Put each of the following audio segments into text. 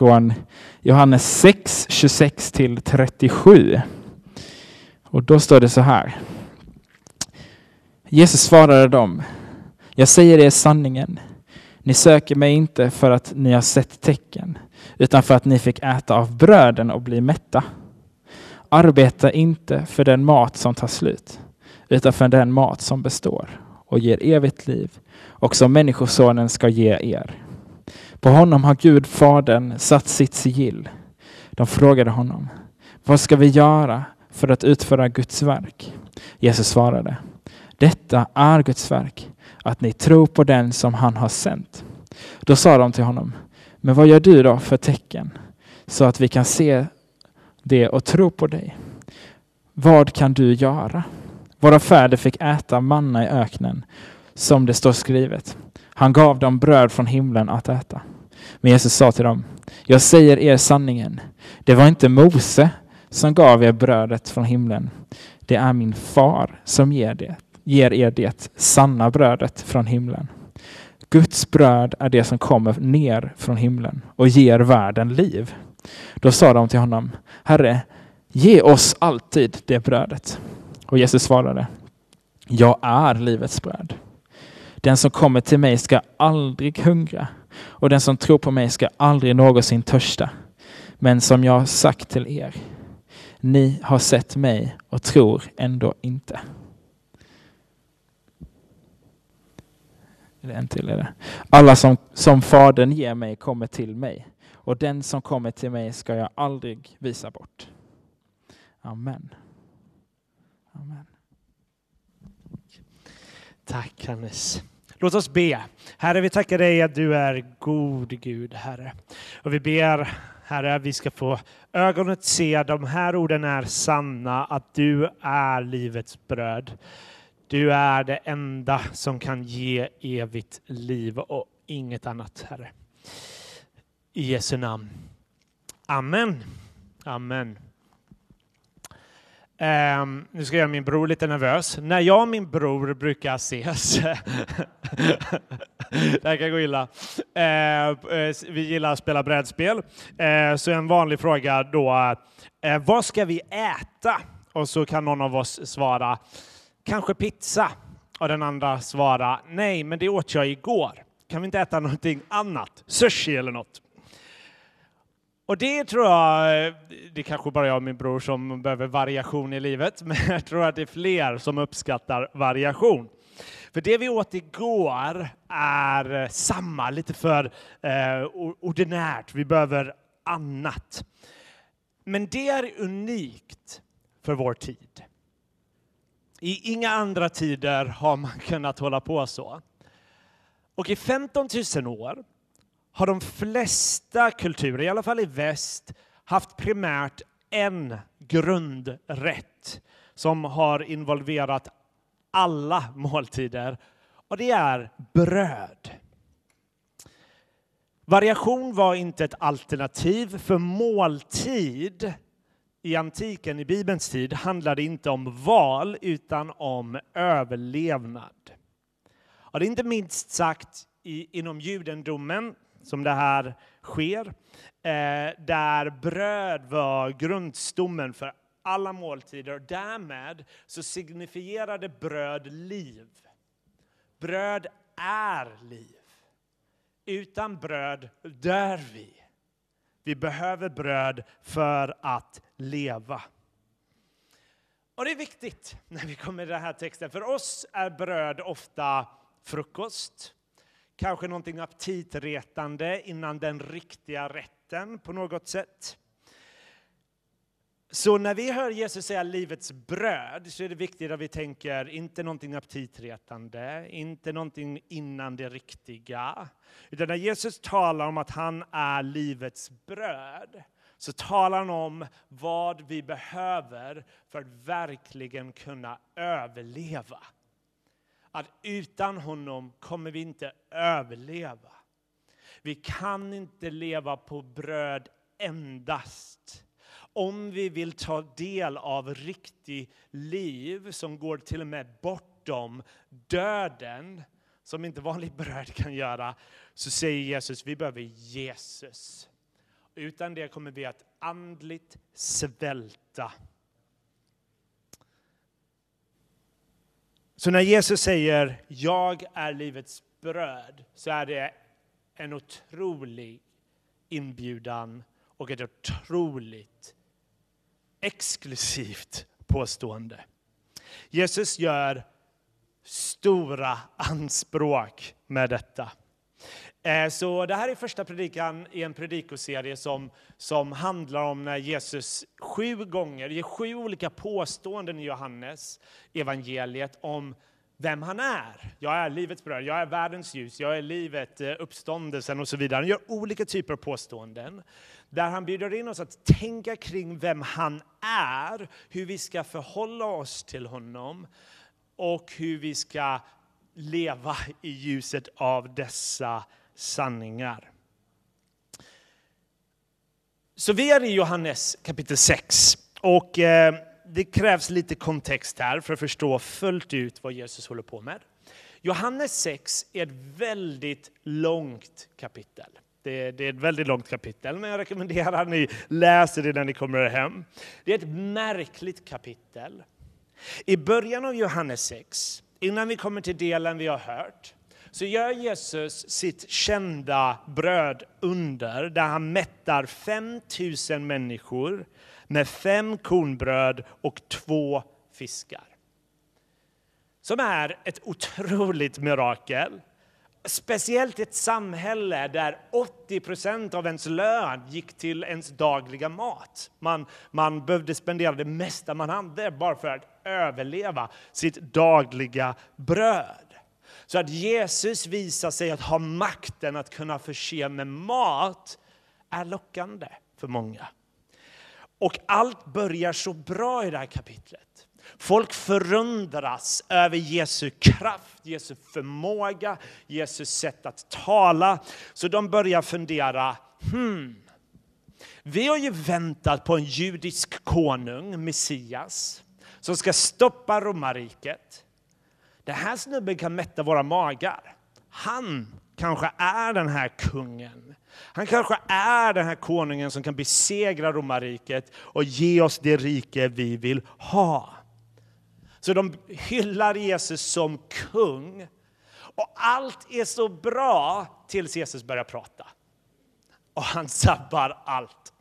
från Johannes 6, 26 till 37. Och då står det så här. Jesus svarade dem. Jag säger er sanningen. Ni söker mig inte för att ni har sett tecken, utan för att ni fick äta av bröden och bli mätta. Arbeta inte för den mat som tar slut, utan för den mat som består och ger evigt liv och som Människosonen ska ge er. På honom har Gud, Fadern, satt sitt sigill. De frågade honom, vad ska vi göra för att utföra Guds verk? Jesus svarade, detta är Guds verk, att ni tror på den som han har sänt. Då sa de till honom, men vad gör du då för tecken så att vi kan se det och tro på dig? Vad kan du göra? Våra fäder fick äta manna i öknen, som det står skrivet. Han gav dem bröd från himlen att äta. Men Jesus sa till dem, jag säger er sanningen. Det var inte Mose som gav er brödet från himlen. Det är min far som ger, det, ger er det sanna brödet från himlen. Guds bröd är det som kommer ner från himlen och ger världen liv. Då sa de till honom, Herre, ge oss alltid det brödet. Och Jesus svarade, jag är livets bröd. Den som kommer till mig ska aldrig hungra och den som tror på mig ska aldrig någonsin törsta. Men som jag har sagt till er, ni har sett mig och tror ändå inte. En till är det. Alla som, som Fadern ger mig kommer till mig och den som kommer till mig ska jag aldrig visa bort. Amen. Amen. Tack Hannes. Låt oss be. Herre, vi tackar dig att du är god Gud, Herre. Och vi ber, Herre, att vi ska få ögonet se att de här orden är sanna, att du är livets bröd. Du är det enda som kan ge evigt liv och inget annat, Herre. I Jesu namn. Amen. Amen. Um, nu ska jag göra min bror lite nervös. När jag och min bror brukar ses, det här kan gå illa, uh, vi gillar att spela brädspel, uh, så en vanlig fråga då, uh, vad ska vi äta? Och så kan någon av oss svara, kanske pizza. Och den andra svara, nej, men det åt jag igår. Kan vi inte äta någonting annat? Sushi eller något? Och det tror jag, eh, det är kanske bara jag och min bror som behöver variation i livet, men jag tror att det är fler som uppskattar variation. För det vi åt igår är samma, lite för eh, ordinärt. Vi behöver annat. Men det är unikt för vår tid. I inga andra tider har man kunnat hålla på så. Och i 15 000 år har de flesta kulturer, i alla fall i väst, haft primärt en grundrätt som har involverat alla måltider och det är bröd. Variation var inte ett alternativ för måltid i antiken, i Bibelns tid, handlade inte om val utan om överlevnad. Och det är inte minst sagt i, inom judendomen som det här sker, eh, där bröd var grundstommen för alla måltider därmed så signifierade bröd liv. Bröd är liv. Utan bröd dör vi. Vi behöver bröd för att leva. Och det är viktigt när vi kommer till den här texten. För oss är bröd ofta frukost, kanske någonting aptitretande innan den riktiga rätten på något sätt. Så när vi hör Jesus säga livets bröd så är det viktigt att vi tänker inte någonting aptitretande, inte någonting innan det riktiga. Utan när Jesus talar om att han är livets bröd så talar han om vad vi behöver för att verkligen kunna överleva att utan honom kommer vi inte överleva. Vi kan inte leva på bröd endast. Om vi vill ta del av riktigt liv som går till och med bortom döden, som inte vanligt bröd kan göra, så säger Jesus vi behöver Jesus. Utan det kommer vi att andligt svälta. Så när Jesus säger jag är livets bröd så är det en otrolig inbjudan och ett otroligt exklusivt påstående. Jesus gör stora anspråk med detta. Eh, så det här är första predikan i en predikoserie som, som handlar om när Jesus sju gånger ger sju olika påståenden i Johannes evangeliet om vem han är. Jag är livets bröd, jag är världens ljus, jag är livet, eh, uppståndelsen och så vidare. Han gör olika typer av påståenden där han bjuder in oss att tänka kring vem han är, hur vi ska förhålla oss till honom och hur vi ska leva i ljuset av dessa sanningar. Så vi är i Johannes kapitel 6 och eh, det krävs lite kontext här för att förstå fullt ut vad Jesus håller på med. Johannes 6 är ett väldigt långt kapitel. Det, det, är ett väldigt långt kapitel, men jag rekommenderar att ni läser det när ni kommer hem. Det är ett märkligt kapitel. I början av Johannes 6, innan vi kommer till delen vi har hört, så gör Jesus sitt kända brödunder där han mättar 5000 människor med fem kornbröd och två fiskar. Som är ett otroligt mirakel. Speciellt i ett samhälle där 80 av ens lön gick till ens dagliga mat. Man, man behövde spendera det mesta man hade bara för att överleva sitt dagliga bröd. Så att Jesus visar sig att ha makten att kunna förse med mat är lockande för många. Och allt börjar så bra i det här kapitlet. Folk förundras över Jesu kraft, Jesu förmåga, Jesu sätt att tala. Så de börjar fundera, hmm, vi har ju väntat på en judisk konung, Messias, som ska stoppa romarriket. Den här snubben kan mätta våra magar. Han kanske är den här kungen. Han kanske är den här konungen som kan besegra romarriket och ge oss det rike vi vill ha. Så de hyllar Jesus som kung. Och allt är så bra tills Jesus börjar prata. Och han sabbar allt.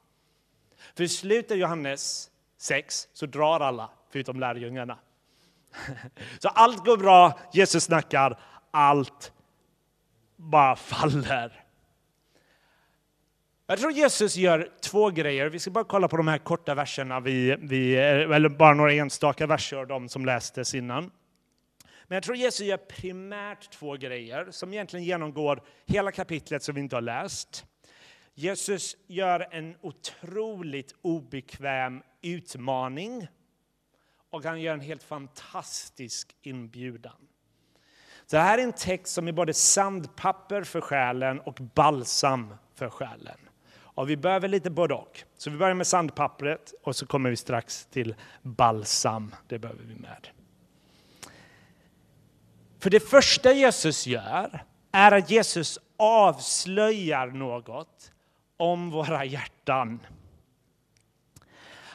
För i slutet av Johannes 6 så drar alla, förutom lärjungarna. Så allt går bra, Jesus snackar, allt bara faller. Jag tror Jesus gör två grejer. Vi ska bara kolla på de här korta verserna, vi, vi, eller bara några enstaka verser av de som lästes innan. Men jag tror Jesus gör primärt två grejer som egentligen genomgår hela kapitlet som vi inte har läst. Jesus gör en otroligt obekväm utmaning och han gör en helt fantastisk inbjudan. Så det här är en text som är både sandpapper för själen och balsam för själen. Och vi behöver lite både och. Så vi börjar med sandpappret och så kommer vi strax till balsam. Det behöver vi med. För det första Jesus gör är att Jesus avslöjar något om våra hjärtan.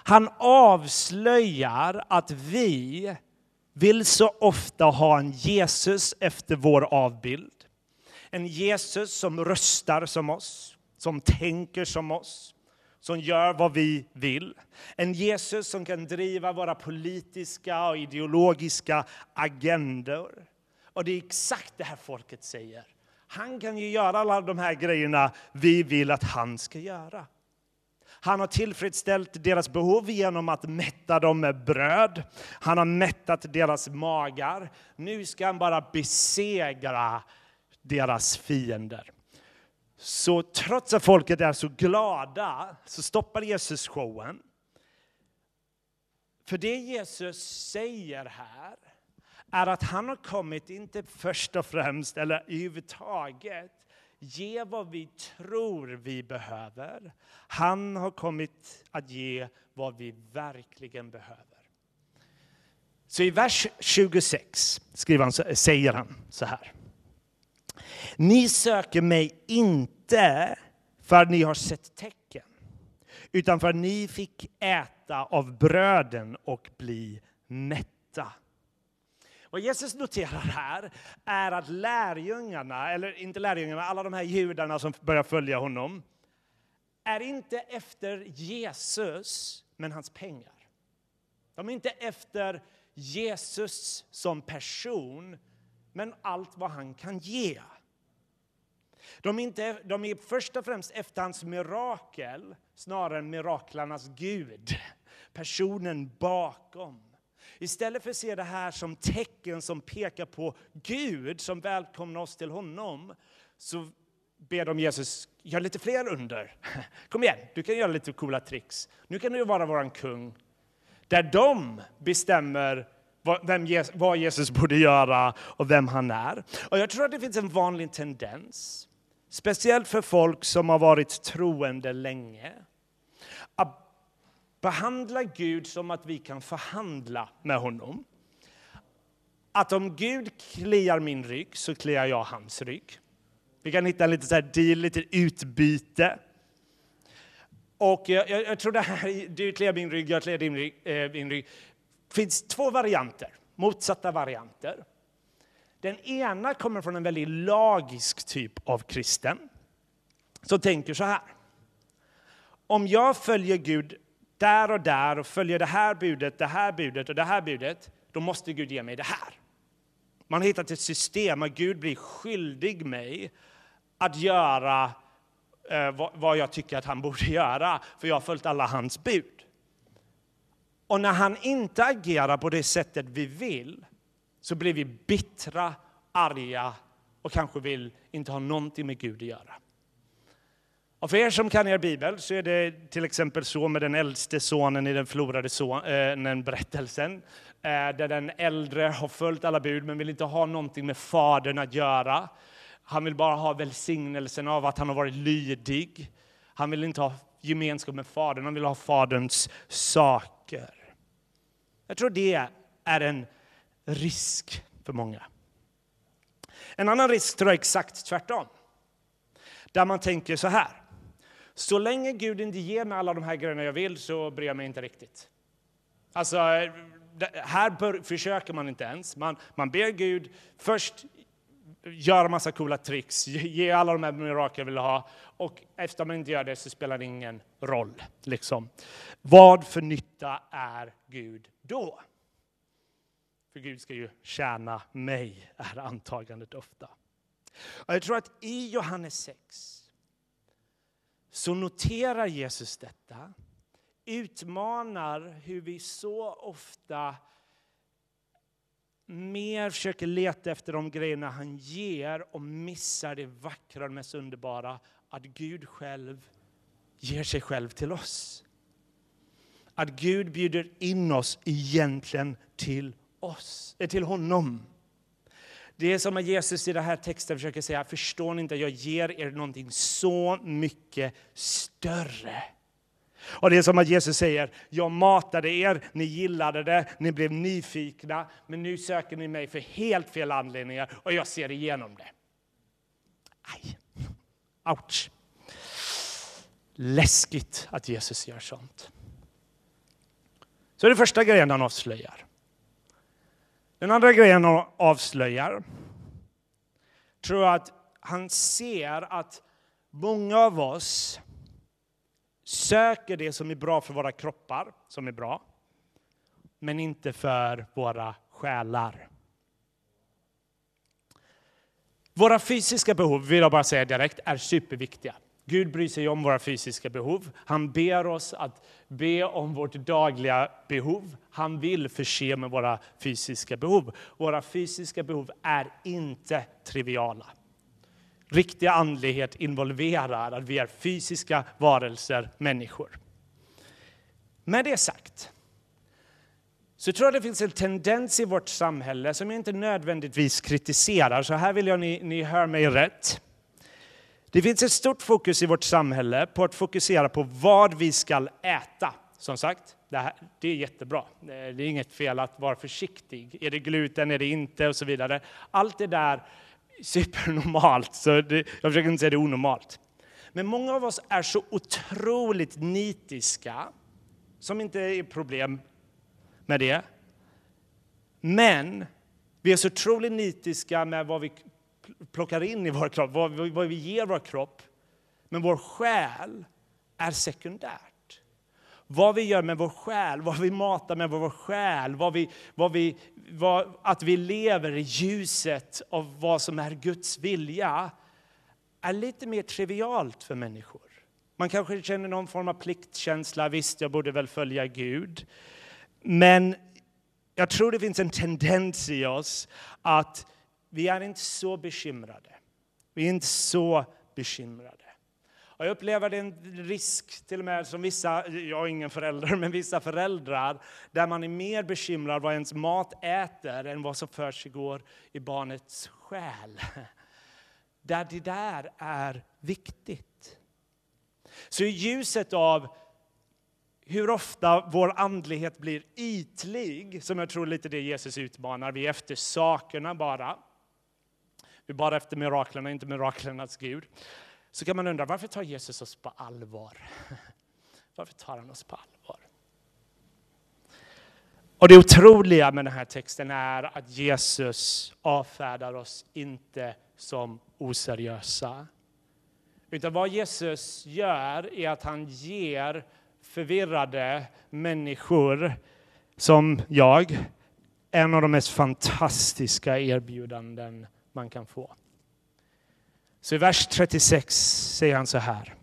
Han avslöjar att vi vill så ofta ha en Jesus efter vår avbild. En Jesus som röstar som oss, som tänker som oss, som gör vad vi vill. En Jesus som kan driva våra politiska och ideologiska agendor. Och det är exakt det här folket säger. Han kan ju göra alla de här grejerna vi vill att han ska göra. Han har tillfredsställt deras behov genom att mätta dem med bröd. Han har mättat deras magar. Nu ska han bara besegra deras fiender. Så trots att folket är så glada så stoppar Jesus showen. För det Jesus säger här är att han har kommit, inte först och främst eller överhuvudtaget, ge vad vi tror vi behöver. Han har kommit att ge vad vi verkligen behöver. Så i vers 26 skriver han, säger han så här. Ni söker mig inte för att ni har sett tecken. utan för att ni fick äta av bröden och bli mätta. Vad Jesus noterar här är att lärjungarna, eller inte lärjungarna, alla de här judarna som börjar följa honom, är inte efter Jesus, men hans pengar. De är inte efter Jesus som person, men allt vad han kan ge. De är, inte, de är först och främst efter hans mirakel snarare än miraklarnas Gud, personen bakom. Istället för att se det här som tecken som pekar på Gud som välkomnar oss till honom så ber de Jesus gör lite fler under. Kom igen, du kan göra lite coola tricks. Nu kan du vara vår kung. Där de bestämmer vem, vad Jesus borde göra och vem han är. Och jag tror att det finns en vanlig tendens, speciellt för folk som har varit troende länge, behandla Gud som att vi kan förhandla med honom. Att om Gud kliar min rygg så kliar jag hans rygg. Vi kan hitta en liten så här deal, lite utbyte. Och jag, jag, jag tror det här, du kliar min rygg, jag kliar din rygg. Eh, din rygg. Det finns två varianter, motsatta varianter. Den ena kommer från en väldigt lagisk typ av kristen som tänker så här. Om jag följer Gud där och där och följer det här budet, det här budet och det här budet, då måste Gud ge mig det här. Man har hittat ett system att Gud blir skyldig mig att göra eh, vad jag tycker att han borde göra, för jag har följt alla hans bud. Och när han inte agerar på det sättet vi vill, så blir vi bittra, arga och kanske vill inte ha någonting med Gud att göra. Och för er som kan er bibel så är det till exempel så med den äldste sonen i den förlorade sonen-berättelsen. Eh, eh, där den äldre har följt alla bud men vill inte ha någonting med fadern att göra. Han vill bara ha välsignelsen av att han har varit lydig. Han vill inte ha gemenskap med Fadern, han vill ha Faderns saker. Jag tror det är en risk för många. En annan risk tror jag är exakt tvärtom. Där man tänker så här. Så länge Gud inte ger mig alla de här grejerna jag vill så bryr jag mig inte riktigt. Alltså, här bör, försöker man inte ens. Man, man ber Gud först göra massa coola tricks, ge alla de här mirakel jag vill ha. Och efter man inte gör det så spelar det ingen roll. Liksom. Vad för nytta är Gud då? För Gud ska ju tjäna mig, är antagandet ofta. Och jag tror att i Johannes 6 så noterar Jesus detta, utmanar hur vi så ofta mer försöker leta efter de grejerna han ger och missar det vackra och mest underbara, att Gud själv ger sig själv till oss. Att Gud bjuder in oss egentligen till oss, eh, till honom. Det är som att Jesus i den här texten försöker säga, förstår ni inte, jag ger er någonting så mycket större. Och det är som att Jesus säger, jag matade er, ni gillade det, ni blev nyfikna, men nu söker ni mig för helt fel anledningar och jag ser igenom det. Aj, ouch. Läskigt att Jesus gör sånt. Så det är första grejen han avslöjar. Den andra grejen han avslöjar tror jag att han ser att många av oss söker det som är bra för våra kroppar, som är bra, men inte för våra själar. Våra fysiska behov, vill jag bara säga direkt, är superviktiga. Gud bryr sig om våra fysiska behov. Han ber oss att be om vårt dagliga behov. Han vill förse med våra fysiska behov. Våra fysiska behov är inte triviala. Riktig andlighet involverar att vi är fysiska varelser, människor. Med det sagt så tror jag det finns en tendens i vårt samhälle som jag inte nödvändigtvis kritiserar, så här vill jag ni, ni hör mig rätt. Det finns ett stort fokus i vårt samhälle på att fokusera på vad vi ska äta. Som sagt, det, här, det är jättebra. Eh, det är inget fel att vara försiktig. Är det gluten, är det inte och så vidare. Allt det där supernormalt, så det, jag försöker inte säga det är onormalt. Men många av oss är så otroligt nitiska, som inte är problem med det. Men vi är så otroligt nitiska med vad vi plockar in i vår kropp, vad vi, vad vi ger vår kropp. Men vår själ är sekundärt. Vad vi gör med vår själ, vad vi matar med vår själ, vad vi, vad vi, vad, att vi lever i ljuset av vad som är Guds vilja, är lite mer trivialt för människor. Man kanske känner någon form av pliktkänsla, visst jag borde väl följa Gud. Men jag tror det finns en tendens i oss att vi är inte så bekymrade. Vi är inte så bekymrade. Och jag upplever det en risk, till och med som vissa, jag är ingen förälder, men vissa föräldrar, där man är mer bekymrad vad ens mat äter än vad som försiggår i barnets själ. Där det där är viktigt. Så i ljuset av hur ofta vår andlighet blir ytlig, som jag tror lite det Jesus utmanar. Vi är efter sakerna bara. Vi är bara efter miraklerna, inte miraklernas Gud. Så kan man undra, varför tar Jesus oss på allvar? Varför tar han oss på allvar? Och det otroliga med den här texten är att Jesus avfärdar oss inte som oseriösa. Utan vad Jesus gör är att han ger förvirrade människor som jag en av de mest fantastiska erbjudanden man kan få. Så i vers 36 säger han så här.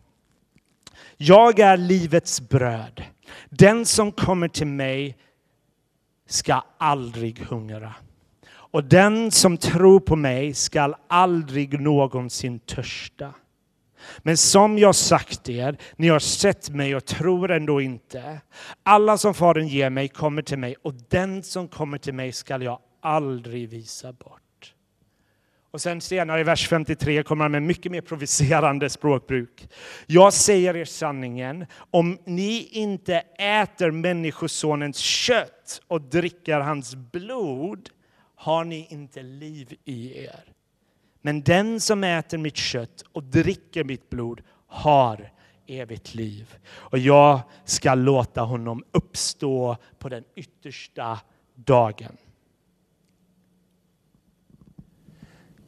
Jag är livets bröd. Den som kommer till mig ska aldrig hungra. Och den som tror på mig skall aldrig någonsin törsta. Men som jag sagt er, ni har sett mig och tror ändå inte. Alla som Fadern ger mig kommer till mig och den som kommer till mig skall jag aldrig visa bort. Och sen senare i vers 53 kommer han med mycket mer provocerande språkbruk. Jag säger er sanningen, om ni inte äter Människosonens kött och dricker hans blod har ni inte liv i er. Men den som äter mitt kött och dricker mitt blod har evigt liv. Och jag ska låta honom uppstå på den yttersta dagen.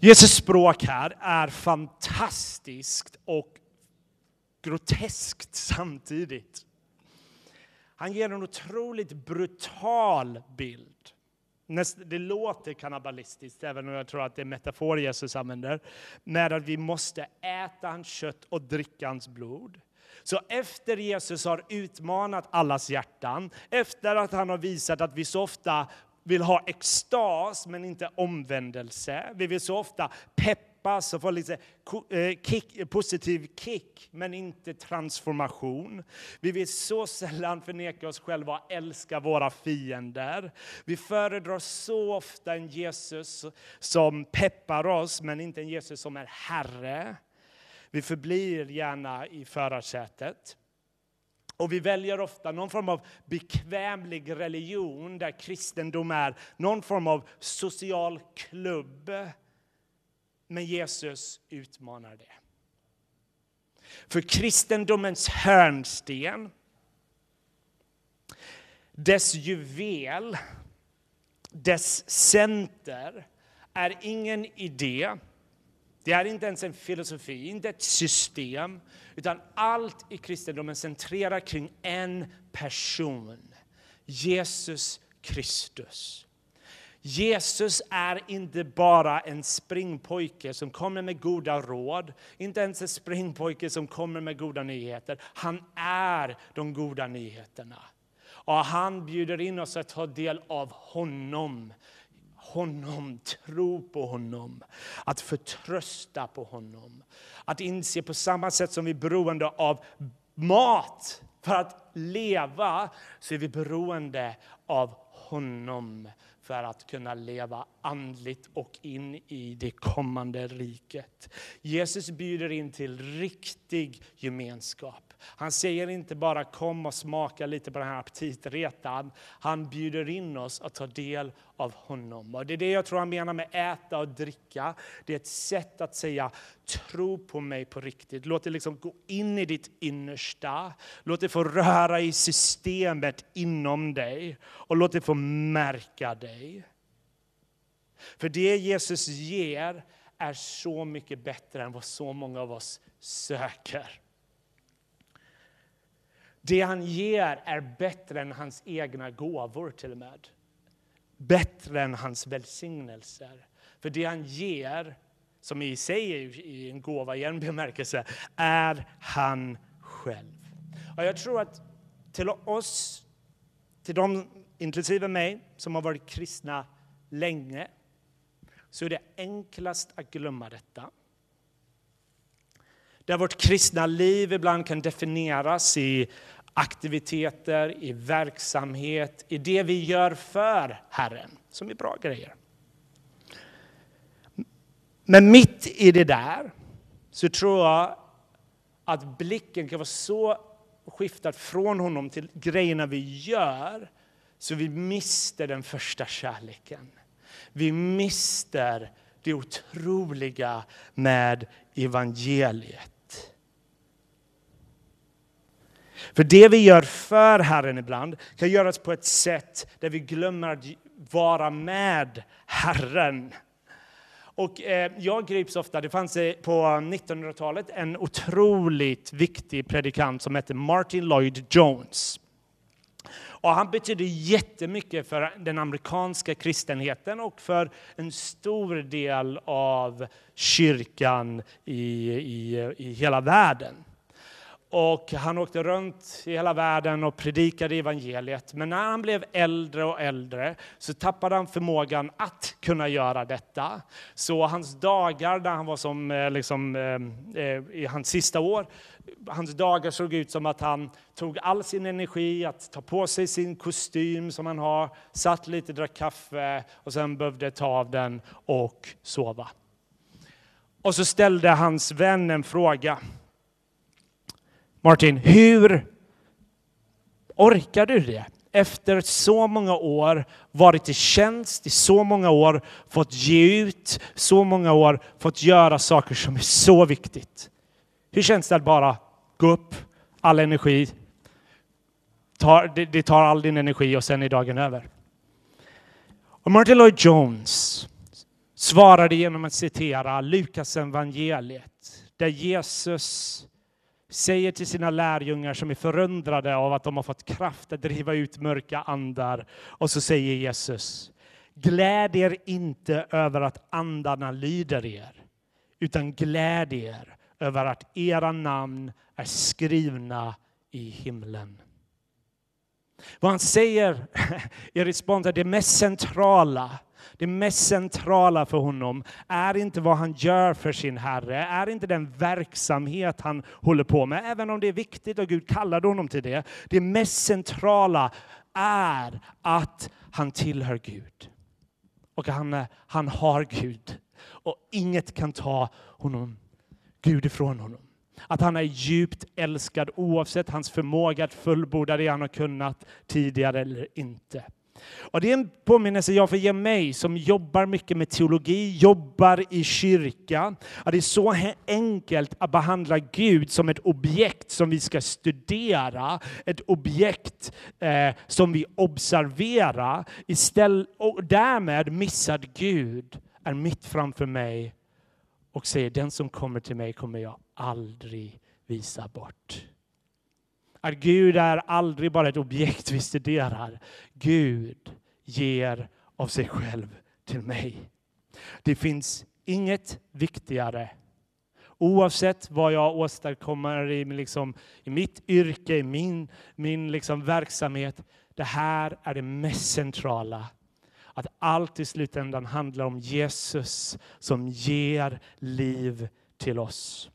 Jesus språk här är fantastiskt och groteskt samtidigt. Han ger en otroligt brutal bild. Det låter kannibalistiskt, även om jag tror att det är metafor Jesus använder, med att vi måste äta hans kött och dricka hans blod. Så efter Jesus har utmanat allas hjärtan, efter att han har visat att vi så ofta vill ha extas men inte omvändelse. Vi vill så ofta peppas och få lite eh, kick, positiv kick men inte transformation. Vi vill så sällan förneka oss själva och älska våra fiender. Vi föredrar så ofta en Jesus som peppar oss men inte en Jesus som är Herre. Vi förblir gärna i förarsätet. Och vi väljer ofta någon form av bekvämlig religion där kristendom är någon form av social klubb. Men Jesus utmanar det. För kristendomens hörnsten, dess juvel, dess center är ingen idé det är inte ens en filosofi, inte ett system, utan allt i kristendomen centrerar kring en person. Jesus Kristus. Jesus är inte bara en springpojke som kommer med goda råd, inte ens en springpojke som kommer med goda nyheter. Han är de goda nyheterna. Och han bjuder in oss att ta del av honom honom, tro på honom, att förtrösta på honom. Att inse på samma sätt som vi är beroende av mat för att leva, så är vi beroende av honom för att kunna leva andligt och in i det kommande riket. Jesus bjuder in till riktig gemenskap. Han säger inte bara kom och smaka lite på den här aptitretan. Han bjuder in oss att ta del av honom. Och det är det jag tror han menar med äta och dricka. Det är ett sätt att säga tro på mig på riktigt. Låt det liksom gå in i ditt innersta. Låt det få röra i systemet inom dig. Och låt det få märka dig. För det Jesus ger är så mycket bättre än vad så många av oss söker. Det han ger är bättre än hans egna gåvor till och med. Bättre än hans välsignelser. För det han ger, som i sig är en gåva i en bemärkelse, är han själv. Och jag tror att till oss, till de, inklusive mig, som har varit kristna länge, så är det enklast att glömma detta. Där vårt kristna liv ibland kan definieras i aktiviteter, i verksamhet, i det vi gör för Herren, som är bra grejer. Men mitt i det där så tror jag att blicken kan vara så skiftad från honom till grejerna vi gör så vi mister den första kärleken. Vi mister det otroliga med evangeliet. För det vi gör för Herren ibland kan göras på ett sätt där vi glömmer att vara med Herren. Och eh, jag grips ofta, det fanns eh, på 1900-talet en otroligt viktig predikant som hette Martin Lloyd Jones. Och han betydde jättemycket för den amerikanska kristenheten och för en stor del av kyrkan i, i, i hela världen. Och han åkte runt i hela världen och predikade evangeliet. Men när han blev äldre och äldre så tappade han förmågan att kunna göra detta. Så hans dagar, när han var som, eh, liksom, eh, eh, i hans sista år, hans dagar såg ut som att han tog all sin energi att ta på sig sin kostym som han har, satt lite, drack kaffe och sen behövde ta av den och sova. Och så ställde hans vän en fråga. Martin, hur orkar du det? Efter så många år varit i tjänst, i så många år fått ge ut, så många år fått göra saker som är så viktigt. Hur känns det att bara gå upp, all energi, tar, det, det tar all din energi och sen är dagen över? Och Martin Lloyd Jones svarade genom att citera Lukas evangeliet där Jesus säger till sina lärjungar som är förundrade av att de har fått kraft att driva ut mörka andar. Och så säger Jesus, gläd er inte över att andarna lyder er, utan gläd er över att era namn är skrivna i himlen. Vad han säger i respons är det mest centrala det mest centrala för honom är inte vad han gör för sin Herre, är inte den verksamhet han håller på med, även om det är viktigt och Gud kallade honom till det. Det mest centrala är att han tillhör Gud. Och han, han har Gud. Och inget kan ta honom, Gud ifrån honom. Att han är djupt älskad oavsett hans förmåga att fullborda det han har kunnat tidigare eller inte. Och det är en påminnelse jag får ge mig som jobbar mycket med teologi, jobbar i kyrka. Det är så enkelt att behandla Gud som ett objekt som vi ska studera, ett objekt eh, som vi observerar istället, och därmed missad Gud är mitt framför mig och säger den som kommer till mig kommer jag aldrig visa bort. Att Gud är aldrig bara ett objekt vi studerar. Gud ger av sig själv till mig. Det finns inget viktigare Oavsett vad jag åstadkommer i, liksom, i mitt yrke, i min, min liksom verksamhet. Det här är det mest centrala. Att allt i slutändan handlar om Jesus som ger liv till oss.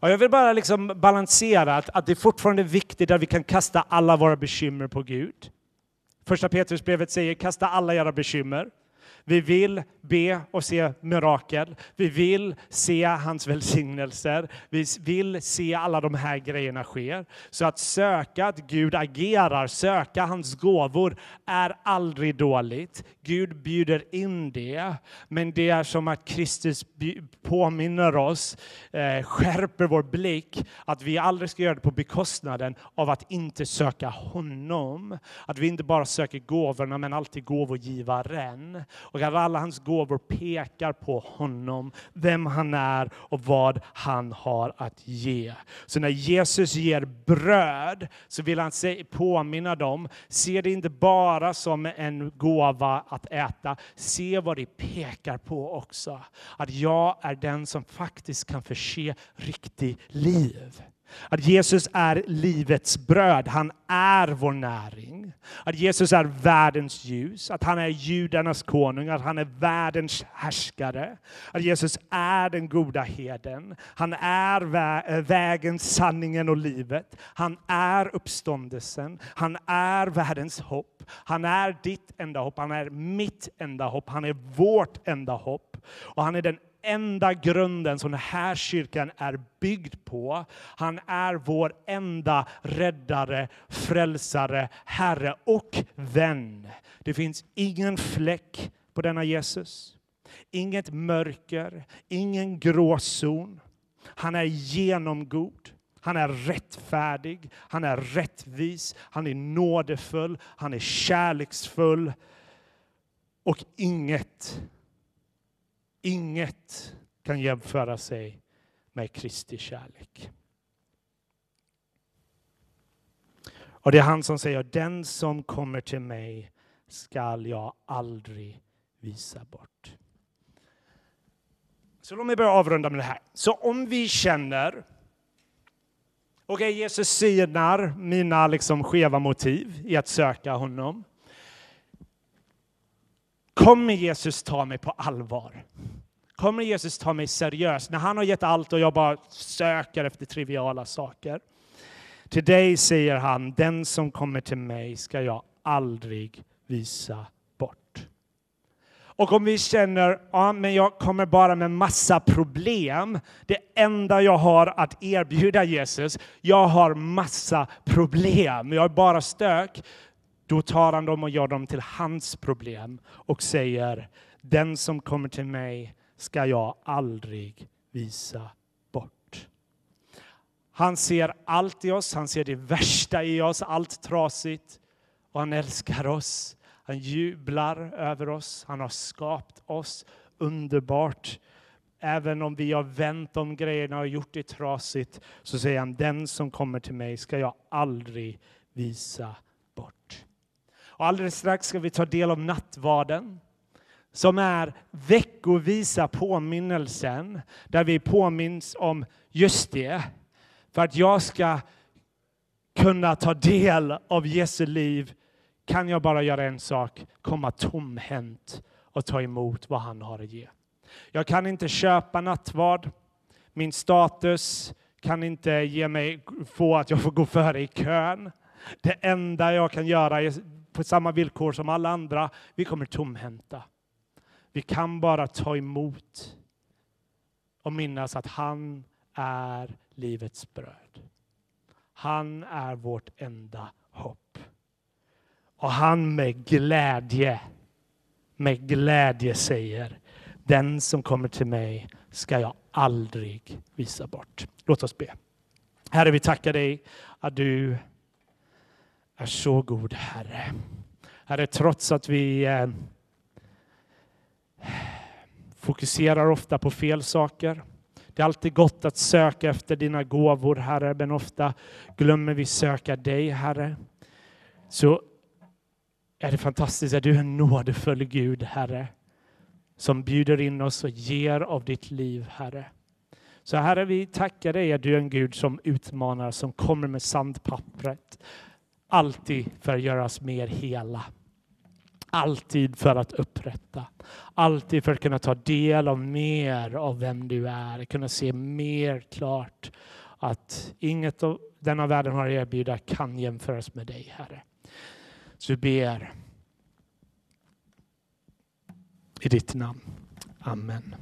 Och jag vill bara liksom balansera att, att det är fortfarande viktigt att vi kan kasta alla våra bekymmer på Gud. Första Petrusbrevet säger kasta alla era bekymmer. Vi vill be och se mirakel. Vi vill se hans välsignelser. Vi vill se alla de här grejerna ske. Så att söka att Gud agerar, söka hans gåvor är aldrig dåligt. Gud bjuder in det. Men det är som att Kristus påminner oss, eh, skärper vår blick, att vi aldrig ska göra det på bekostnaden av att inte söka honom. Att vi inte bara söker gåvorna, men alltid gåvogivaren. Och att alla hans gåvor pekar på honom, vem han är och vad han har att ge. Så när Jesus ger bröd så vill han påminna dem, se det inte bara som en gåva att äta, se vad det pekar på också. Att jag är den som faktiskt kan förse riktigt liv. Att Jesus är livets bröd, han är vår näring. Att Jesus är världens ljus, att han är judarnas konung, att han är världens härskare. Att Jesus är den goda heden. Han är vä eh, vägen, sanningen och livet. Han är uppståndelsen. Han är världens hopp. Han är ditt enda hopp, han är mitt enda hopp, han är vårt enda hopp. Och han är den enda grunden som den här kyrkan är byggd på. Han är vår enda räddare, frälsare, Herre och vän. Det finns ingen fläck på denna Jesus. Inget mörker, ingen gråzon. Han är genomgod. Han är rättfärdig, han är rättvis, han är nådefull, han är kärleksfull. Och inget Inget kan jämföra sig med Kristi kärlek. Och det är han som säger, den som kommer till mig skall jag aldrig visa bort. Så låt mig börja avrunda med det här. Så om vi känner, okej okay, Jesus synar mina liksom skeva motiv i att söka honom. Kommer Jesus ta mig på allvar? Kommer Jesus ta mig seriöst när han har gett allt och jag bara söker efter triviala saker? Till dig säger han, den som kommer till mig ska jag aldrig visa bort. Och om vi känner, ja men jag kommer bara med massa problem. Det enda jag har att erbjuda Jesus, jag har massa problem, jag är bara stök. Då tar han dem och gör dem till hans problem och säger, den som kommer till mig ska jag aldrig visa bort. Han ser allt i oss, han ser det värsta i oss, allt trasigt. Och han älskar oss. Han jublar över oss. Han har skapat oss underbart. Även om vi har vänt om grejerna och gjort det trasigt så säger han, den som kommer till mig ska jag aldrig visa bort. Och alldeles strax ska vi ta del av nattvarden som är veckovisa påminnelsen där vi påminns om just det. För att jag ska kunna ta del av Jesu liv kan jag bara göra en sak, komma tomhänt och ta emot vad han har att ge. Jag kan inte köpa nattvard. Min status kan inte ge mig, få att jag får gå före i kön. Det enda jag kan göra är på samma villkor som alla andra, vi kommer tomhänta. Vi kan bara ta emot och minnas att han är livets bröd. Han är vårt enda hopp. Och han med glädje, med glädje säger, den som kommer till mig ska jag aldrig visa bort. Låt oss be. Herre, vi tackar dig att du är så god, Herre. Herre, trots att vi eh, fokuserar ofta på fel saker. Det är alltid gott att söka efter dina gåvor, Herre, men ofta glömmer vi söka dig, Herre. Så är det fantastiskt att du är en nådefull Gud, Herre, som bjuder in oss och ger av ditt liv, Herre. Så Herre, vi tackar dig att du är en Gud som utmanar, som kommer med sandpappret, alltid för att göra oss mer hela. Alltid för att upprätta. Alltid för att kunna ta del av mer av vem du är. Kunna se mer klart att inget av denna världen har att erbjuda kan jämföras med dig, Herre. Så vi ber I ditt namn. Amen.